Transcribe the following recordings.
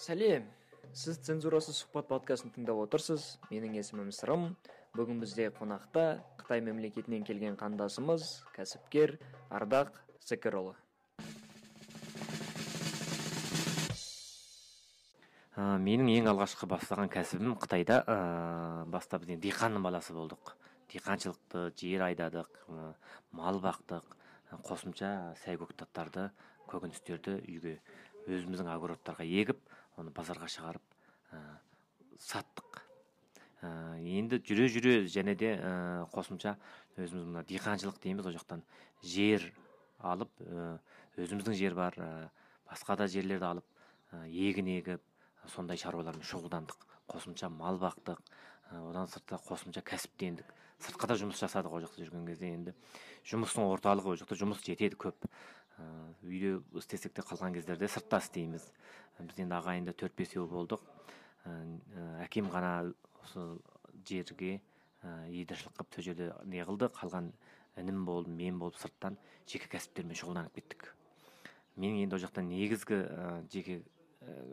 сәлем. Сіз цензурасыз сұхбат подкастын тыңдап отырсыз. Менің есімім сырым. Бүгін бізде қонақта қытай мемлекетінен келген қандасымыз кәсіпкер ардақ зікірұлы ә, менің ең алғашқы бастаған кәсібім қытайда ә, бастап біз диқанның баласы болдық. Диқаншылықты жер айдадық ә, мал бақтық қосымша сәйгөктаттарды көкөністерді үйге өзіміздің огородтарға егіп оны базарға шығарып ә, саттық. Ә, енді жүре жүре және де ә, қосымша өзіміз мына диқаншылық дейміз ол жақтан. Жер алып өзіміздің жер бар басқа да жерлерді алып егін егіп сондай шаруалармен шұғылдандық. Қосымша мал бақтық одан сыртта қосымша кәсіптендік. Сыртқа да жұмыс жасадық ол жақта жүрген кезде енді. Жұмыстың орталығы ол жақта жұмыс жетеді көп. Үйде істесек те қалған кездерде сыртта істейміз. Біз енді ағайынды төрт бесеу болдық. Ә, әкем ғана осы жерге лидершілік қылып сол жерде не қылды. Қалған інім болды мен болып сырттан жеке кәсіптермен шұғылданып кеттік. Менің енді ол жақта негізгі жеке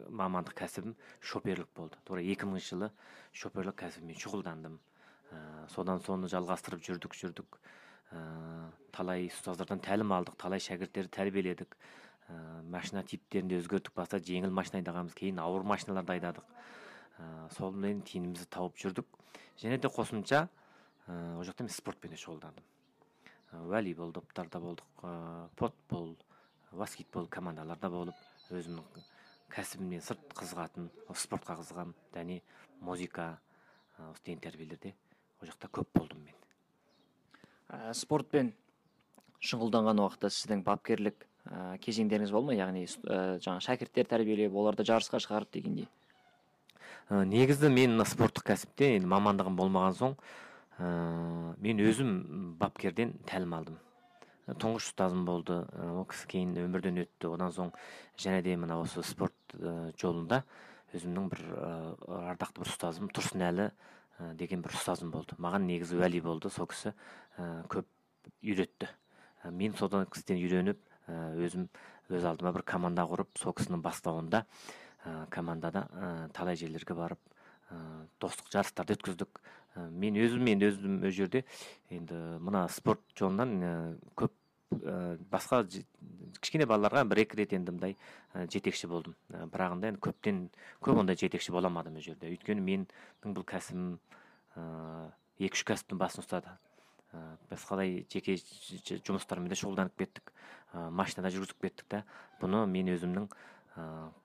мамандық кәсібім шоперлік болды. Тура екі мыңыншы жылы шоперлік кәсібімен шұғылдандым. Содан соны жалғастырып жүрдік жүрдік. Талай ұстаздардан тәлім алдық талай шәкірттерді тәрбиеледік. Ә, машина типтерін де өзгерттік баста жеңіл машина айдағанбыз кейін ауыр машиналарды айдадық. Ә, сонымен тиынымызды тауып жүрдік. Және де қосымша ол жақта мен спортпен де шұғылдандым. Волейбол топтарда болдық ә, футбол баскетбол командаларда болып өзімнің кәсібімнен сырт қызығатын спортқа қызығамын және музыка деген тәрбиелерде ол жақта көп болдым мен. Ә, спортпен шұғылданған уақытта сіздің бапкерлік ә, кезеңдеріңіз болды ма? Яғни ә, жаңа шәкірттер тәрбиелеп оларды жарысқа шығарып дегендей. Ә, негізі мен мына спорттық кәсіпте енді мамандығым болмаған соң ә, мен өзім бапкерден тәлім алдым. Тұңғыш ұстазым болды ол кісі кейін өмірден өтті. Одан соң және де мына осы спорт жолында өзімнің бір ардақты бір ұстазым тұрсынәлі деген бір ұстазым болды. Маған негізі уәли болды сол кісі. Көп үйретті. Мен содан кісіден үйреніп өзім өз алдыма бір команда құрып сол кісінің бастауында командада талай жерлерге барып достық жарыстарды өткіздік. Мен өзім енді өзім ол жерде енді мына спорт жолынан көп басқа кішкене балаларға бір екі рет енді мындай жетекші болдым. Бірақ енді көптен көп ондай жетекші бола алмадым ол жерде. Өйткені менің бұл кәсібім екі үш кәсіптің басын ұстады. Басқалай жеке жұмыстармен де шұғылданып кеттік. Машинада жүргізіп кеттік та. Бұны мен өзімнің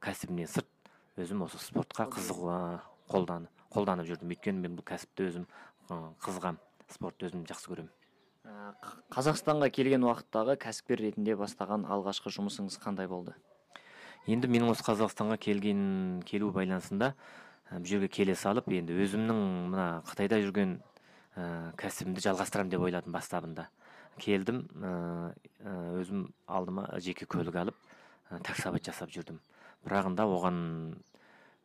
кәсібімнен сырт өзім осы спортқа қызығу қолданып жүрдім. Өйткені мен бұл кәсіпті өзім қызығамын спортты өзім жақсы көремін. Қазақстанға келген уақыттағы кәсіпкер ретінде бастаған алғашқы жұмысыңыз қандай болды? Енді менің осы қазақстанға келген келу байланысында бұл жерге келе салып енді өзімнің мына қытайда жүрген ә, кәсібімді жалғастырамын деп ойладым бастабында. Келдім ә, өзім алдыма жеке көлік алып ә, таксовать жасап жүрдім. Бірағында оған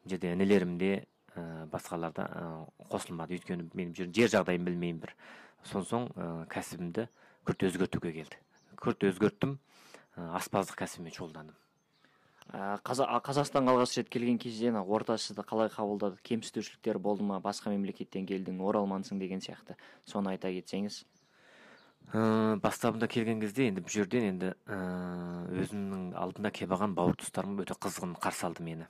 жерде інілерім де ә, басқалар да ә, қосылмады. Өйткені мен жер жағдайын білмеймін бір. Сон соң ә, кәсібімді күрт өзгертуге келді. Күрт өзгерттім ә, аспаздық кәсібімен шұғылдандым. Ә, қазақстанға алғаш рет келген кезде орта сізді қалай қабылдады? Кемсітушіліктер болды ма? Басқа мемлекеттен келдің оралмансың деген сияқты. Соны айта кетсеңіз. Ә, бастабында келген кезде енді бұл жерден енді ә, өзімнің алдымда келіп алған бауыр туыстарым өте қызғын қарсы алды мені.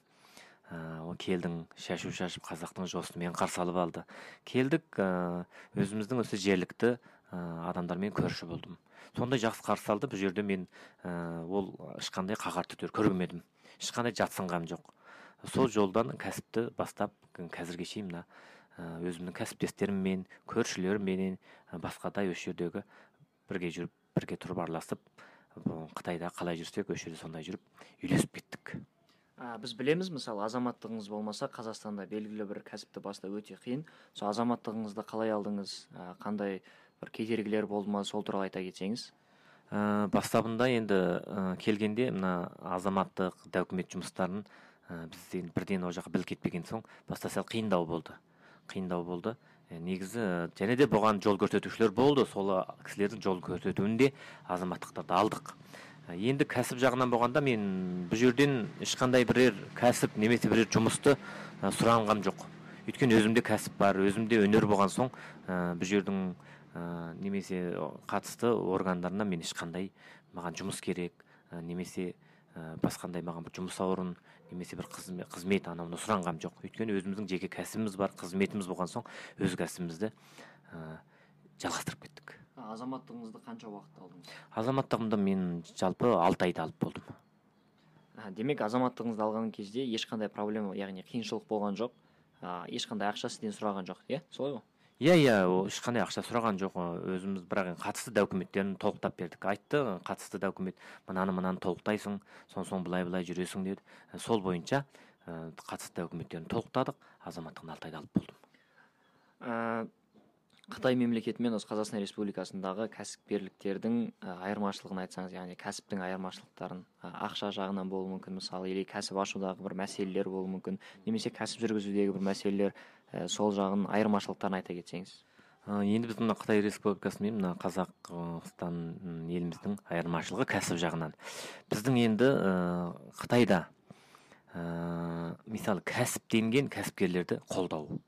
Ә, келдің шашу шашып қазақтың жосымен қарсы алып алды. Келдік ә, өзіміздің осы жергілікті ә, адамдармен көрші болдым. Сондай жақсы қарсы алды бұл жерде мен ол ешқандай қағар түтер көрмедім ешқандай жатсынғам жоқ. Сол жолдан кәсіпті бастап қазірге шейін мына өзімнің кәсіптестеріммен көршілерімменен басқа да осы жердегі бірге жүріп бірге тұрып араласып қытайда қалай жүрсек осы жерде сондай жүріп үйлесіп кеттік. Ә, біз білеміз мысалы азаматтығыңыз болмаса қазақстанда белгілі бір кәсіпті бастау өте қиын. Сол азаматтығыңызды қалай алдыңыз? Ә, қандай бір кедергілер болды ма? Сол туралы айта кетсеңіз. Ә, бастабында енді ә, келгенде мына азаматтық документ жұмыстарын ә, біз енді бірден ол жаққа біліп кетпеген соң баста сәл қиындау болды. Қиындау болды. Ә, негізі және де бұған жол көрсетушілер болды. Сол кісілердің жол көрсетуінде азаматтықтарды алдық. Енді кәсіп жағынан болғанда мен бұл жерден ешқандай бірер кәсіп немесе бірер жұмысты ә, сұранғам жоқ. Өйткені өзімде кәсіп бар өзімде өнер болған соң ә, бұл жердің ә, немесе қатысты органдарына мен ешқандай маған жұмыс керек ә, немесе ә, басқандай маған бір жұмыс орын немесе бір қызмет, қызмет анау мынау сұранғам жоқ. Өйткені өзіміздің жеке кәсібіміз бар қызметіміз болған соң өз кәсібімізді жалғастырып кеттік азаматтығыңызды қанша уақытта алдыңыз? Азаматтығымды мен жалпы алты айда алып болдым А, демек азаматтығыңызды алған кезде ешқандай проблема яғни қиыншылық болған жоқ. А, ешқандай ақша сізден сұраған жоқ иә? Солай ғой иә иә ешқандай ақша сұраған жоқ. Өзіміз бірақ енді қатысты документтерін толықтап бердік. Айтты қатысты документ мынаны мынаны толықтайсың сон соң былай былай жүресің деді. Ә, сол бойынша ә, қатысты документтерін толықтадық. Азаматтығын алты айда алып болдым. Ә, қытай мемлекеті мен осы қазақстан республикасындағы кәсіпкерліктердің айырмашылығын айтсаңыз яғни кәсіптің айырмашылықтарын ақша жағынан болуы мүмкін. Мысалы или кәсіп ашудағы бір мәселелер болуы мүмкін. Немесе кәсіп жүргізудегі бір мәселелер ә, сол жағын айырмашылықтарын айта кетсеңіз. Енді біз мына қытай республикасы мен мына қазақстан еліміздің айырмашылығы кәсіп жағынан. Біздің енді ә, қытайда ә, мысалы кәсіптенген кәсіпкерлерді қолдау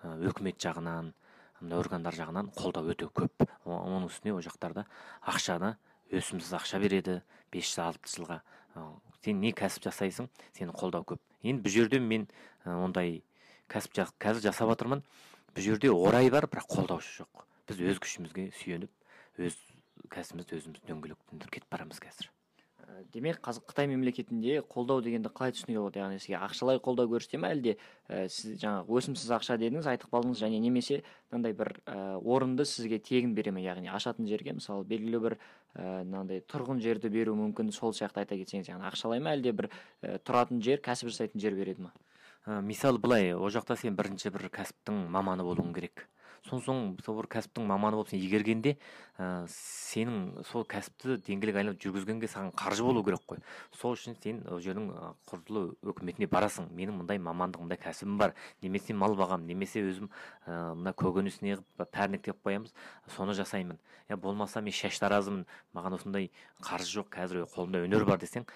үкімет жағынан мына органдар жағынан қолдау өте көп. Оның үстіне ол жақтарда ақшаны өсімсіз ақша береді бес жыл алты жылға. Сен не кәсіп жасайсың сені қолдау көп. Енді бұл жерде мен ондай кәсіп қазір жасап жатырмын бұл жерде орай бар бірақ қолдаушы жоқ. Біз өз күшімізге сүйеніп өз кәсібімізді өзіміз дөңгелектендіріп кетіп барамыз қазір демек қазір қытай мемлекетінде қолдау дегенді қалай түсінуге болады? Яғни сізге ақшалай қолдау көрсете ма әлде ә, сіз жаңағы өсімсіз ақша дедіңіз айтып қалдыңыз және немесе мынандай бір ә, орынды сізге тегін бере ме? Яғни ашатын жерге мысалы белгілі бір ә, мынандай тұрғын жерді беру мүмкін сол сияқты айта кетсеңіз яғни ақшалай ма әлде бір ә, тұратын жер кәсіп жасайтын жер береді ма ә, мысалы былай ол жақта сен бірінші бір кәсіптің маманы болуың керек. Сон соң сол бір кәсіптің маманы болып сен игергенде ә, сенің сол кәсіпті дөңгелек айналып жүргізгенге саған қаржы болу керек қой. Сол үшін сен ол жердің құзырлы өкіметіне барасың. Менің мындай мамандық мындай кәсібім бар. Немесе мал бағамын немесе өзім ә, мына көкөнісіне қылып пәрнектеп қоямыз соны жасаймын. Я болмаса мен шаштаразымын маған осындай қаржы жоқ қазір қолымда өнер бар десең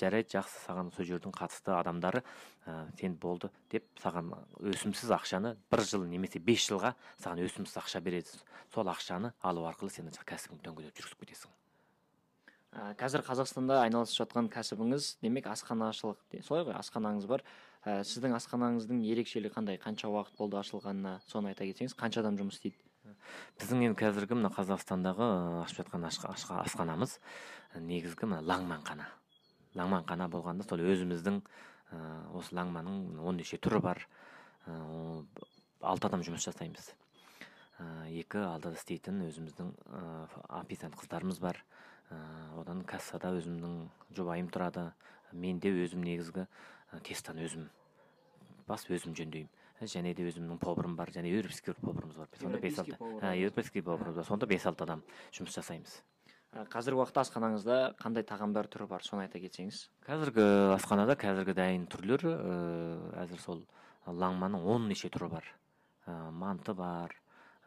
жарайды жақсы. Саған сол жердің қатысты адамдары ә, сен болды деп саған өсімсіз ақшаны бір жыл немесе бес жылға саған өсімсіз ақша береді. Сол ақшаны алу арқылы сен кәсібіңді дөңгелеп жүргізіп кетесің. Ә, қазір қазақстанда айналысып жатқан кәсібіңіз демек асханашылық де- солай ғой асханаңыз бар. Ә, сіздің асханаңыздың ерекшелігі қандай? Қанша уақыт болды ашылғанына соны айта кетсеңіз қанша адам жұмыс істейді? Біздің енді қазіргі мына қазақстандағы ә, ашып жатқан асханамыз негізгі мына лаңманхана лаңманхана болғанда сол өзіміздің осы лаңманың он неше түрі бар. Ә, ол алты адам жұмыс жасаймыз. Ә, екі алдыда істейтін өзіміздің ә, официант қыздарымыз бар. Ә, одан кассада өзімнің жұбайым тұрады. Менде өзім негізгі ә, тестаны өзім бас өзім жөндеймін. Және де өзімнің поварым бар. Және европейский поварымыз бар. Сонда бес алты европейский поварымыз бар. Сонда бес алты адам жұмыс жасаймыз. Қазіргі уақытта асханаңызда қандай тағамдар түрі бар? Соны айта кетсеңіз. Қазіргі асханада қазіргі дайын түрлер ә, әзір сол лаңманың он неше түрі бар. Ә, манты бар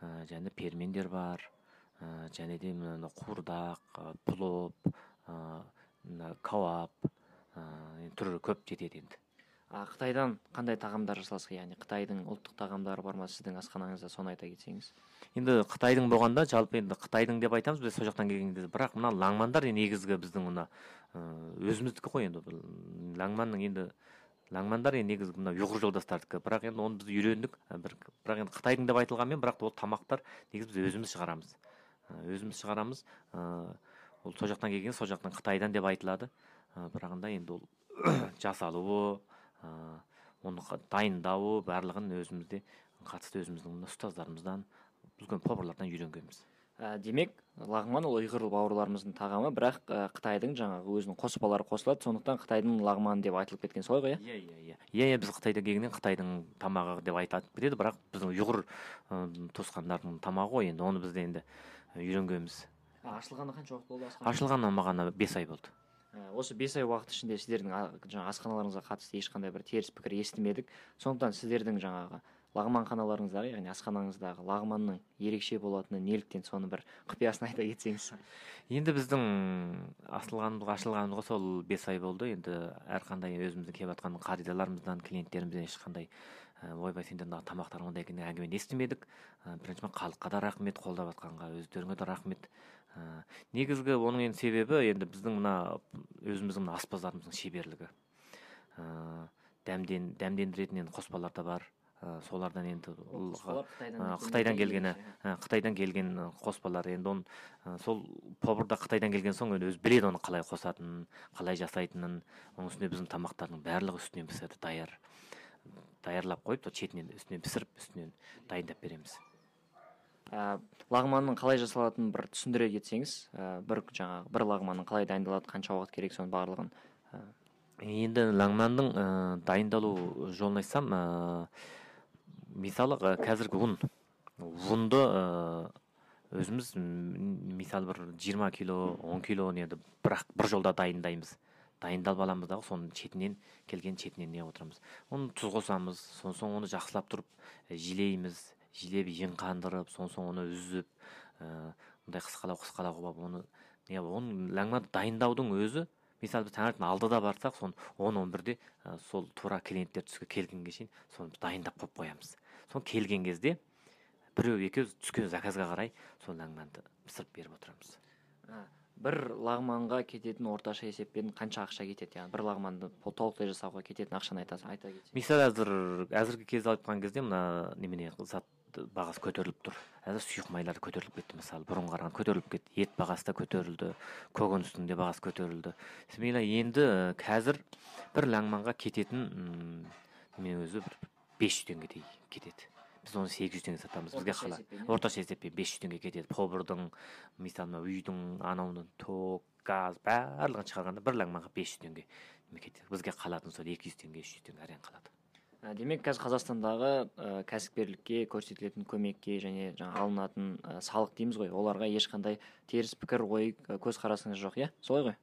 ә, және пермендер бар ә, және де мына қуырдақ ә, плов ә, кауап ә, түрі көп жетеді енді. Қытайдан қандай тағамдар жасаласыз яғни қытайдың ұлттық тағамдары бар ма сіздің асханаңызда? Соны айта кетсеңіз. Енді қытайдың болғанда жалпы енді қытайдың деп айтамыз біз сол жақтан келген кезде бірақ мына лаңмандар негізгі біздің мына өзіміздікі ғой енді лаңманның енді лаңмандар енді негізгі мына ұйғыр жолдастардікі. Бірақ енді оны біз үйрендік. Бір бірақ енді қытайдың деп айтылғанмен бірақ ол тамақтар негізі біз өзіміз шығарамыз. Өзіміз шығарамыз. Ол сол жақтан келген сол жақтан қытайдан деп айтылады. Бірағында енді ол жасалуы оны дайындауы барлығын өзімізде қатысты өзіміздің ұстаздарымыздан үлкен поварлардан үйренгенбіз. Ә, демек лағман ол ұйғыр бауырларымыздың тағамы бірақ ә, қытайдың жаңағы өзінің қоспалары қосылады сондықтан қытайдың лағманы деп айтылып кеткен солай ғой иә? Иә иә иә. Иә иә біз қытайда келгеннен қытайдың тамағы деп айтады кетеді бірақ біздің ұйғыр ы, туысқандардың тамағы ғой енді оны біз де енді үйренгенбіз. Ашылғанына қанша уақыт болды ашылғанына маған бес ай болды. Ә, осы бес ай уақыт ішінде сіздердің жаңағы асханаларыңызға қатысты ешқандай бір теріс пікір естімедік. Сондықтан сіздердің жаңағы лағманханаларыңыздағы яғни асханаңыздағы лағманның ерекше болатыны неліктен соны бір құпиясын айта кетсеңіз. Енді біздің ашылғанымызға ашылғанымызға сол бес ай болды. Енді әрқандай өзіміздің келіп жатқан қаридаларымыздан клиенттерімізден ешқандай ә, ойбай сендердің тамақтарың ондай екен әңгімені естімедік. Ә, біріншіден халыққа да рахмет қолдап жатқанға өздеріңе де рахмет. Ә, негізгі оның енді себебі енді біздің мына өзіміздің мына аспаздарымыздың шеберлігі. Ә, дәмден дәмдендіретін енді қоспалар да бар. Ә, солардан енді қытайдан келген қытайдан келген қоспалар енді оны сол повар қытайдан келген соң өзі біледі оны қалай қосатынын қалай жасайтынын оның үстіне біздің тамақтардың барлығы үстінен піседі даяр даярлап қойып шетінен үстінен пісіріп үстінен дайындап береміз. Ә, лағманның қалай жасалатынын бір түсіндіре кетсеңіз ә, бір жаңағы бір лағманның қалай дайындалады қанша уақыт керек соның барлығын енді лаңманның ә, дайындалу жолын айтсам ә, мысалы қазіргі ұн. Ұнды ә, өзіміз мысалы бір 20 кило 10 кило енді бірақ бір жолда дайындаймыз. Дайындалып аламыз дағы соның шетінен келген шетінен не отырамыз. Оны тұз қосамыз содан соң оны жақсылап тұрып жилейміз. Жилеп ең қандырып содан соң оны үзіп мындай қысқалау қысқалау қылып оны не оны ләңманы дайындаудың өзі мысалы біз таңертең алтыда барсақ соны он он бірде сол тура клиенттер түске келгенге шейін соны дайындап қойып қоямыз. Соны келген кезде біреу екеу түскен заказға қарай сол ләңманды пісіріп беріп отырамыз. Бір лағманға кететін орташа есеппен қанша ақша кетеді? Яғни бір лағманды толықтай жасауға кететін ақшаны айтасыз айта кетсеңіз мысалы әзір әзіргі кезде алып жатқан кезде мына немене зат бағасы көтеріліп тұр. Қазір сұйық майлар көтеріліп кетті мысалы бұрынға қарағанда көтеріліп кетті. Ет бағасы да көтерілді көкөністің де бағасы көтерілді. Смело енді қазір бір лаңманға кететін мен өзі бір бес жүз теңгедей кетеді. Біз оны сегіз жүз теңге сатамыз. Бізге қалай? орташа есеппен бес жүз теңге кетеді. Повардың мысалы мына үйдің анауының ток газ барлығын шығарғанда бір лаңманға бес жүз теңге кетеді? Бізге қалатын сол екі жүз теңге үш жүз теңге әрең қалады. Ә, демек қазір қазақстандағы ә, кәсіпкерлікке көрсетілетін көмекке және жаңа алынатын ә, салық дейміз ғой. Оларға ешқандай теріс пікір ой көзқарасыңыз жоқ иә? Солай ғой.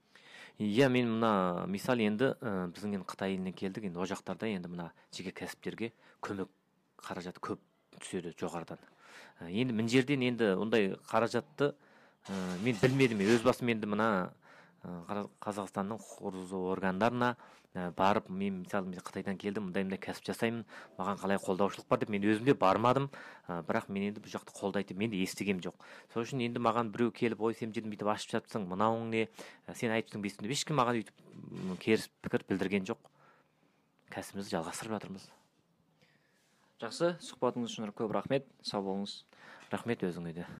Иә мен мына мисал енді ә, біздің енді қытай елінен келдік. Енді ол жақтарда енді мына жеке кәсіптерге көмек қаражаты көп түседі жоғарыдан. Ә, енді мына жерден енді ондай қаражатты ә, мен білмедім. Өз басым енді мына қазақстанның құзырлы органдарына барып мен мысалы мен қытайдан келдім мындай мындай кәсіп жасаймын маған қалай қолдаушылық бар деп мен өзім де бармадым. Ә, бірақ мен енді бұл жақта қолдайды мен де естігем жоқ. Сол үшін енді маған біреу келіп ой сен жерден бүйтіп ашып жатсың мынауың не? Сен айтыпсың бүйтіпсің деп ешкім маған өйтіп керіс пікір білдірген жоқ. Кәсібімізді жалғастырып жатырмыз. Жақсы. Сұхбатыңыз үшін көп рахмет. Сау болыңыз. Рахмет өзіңе де.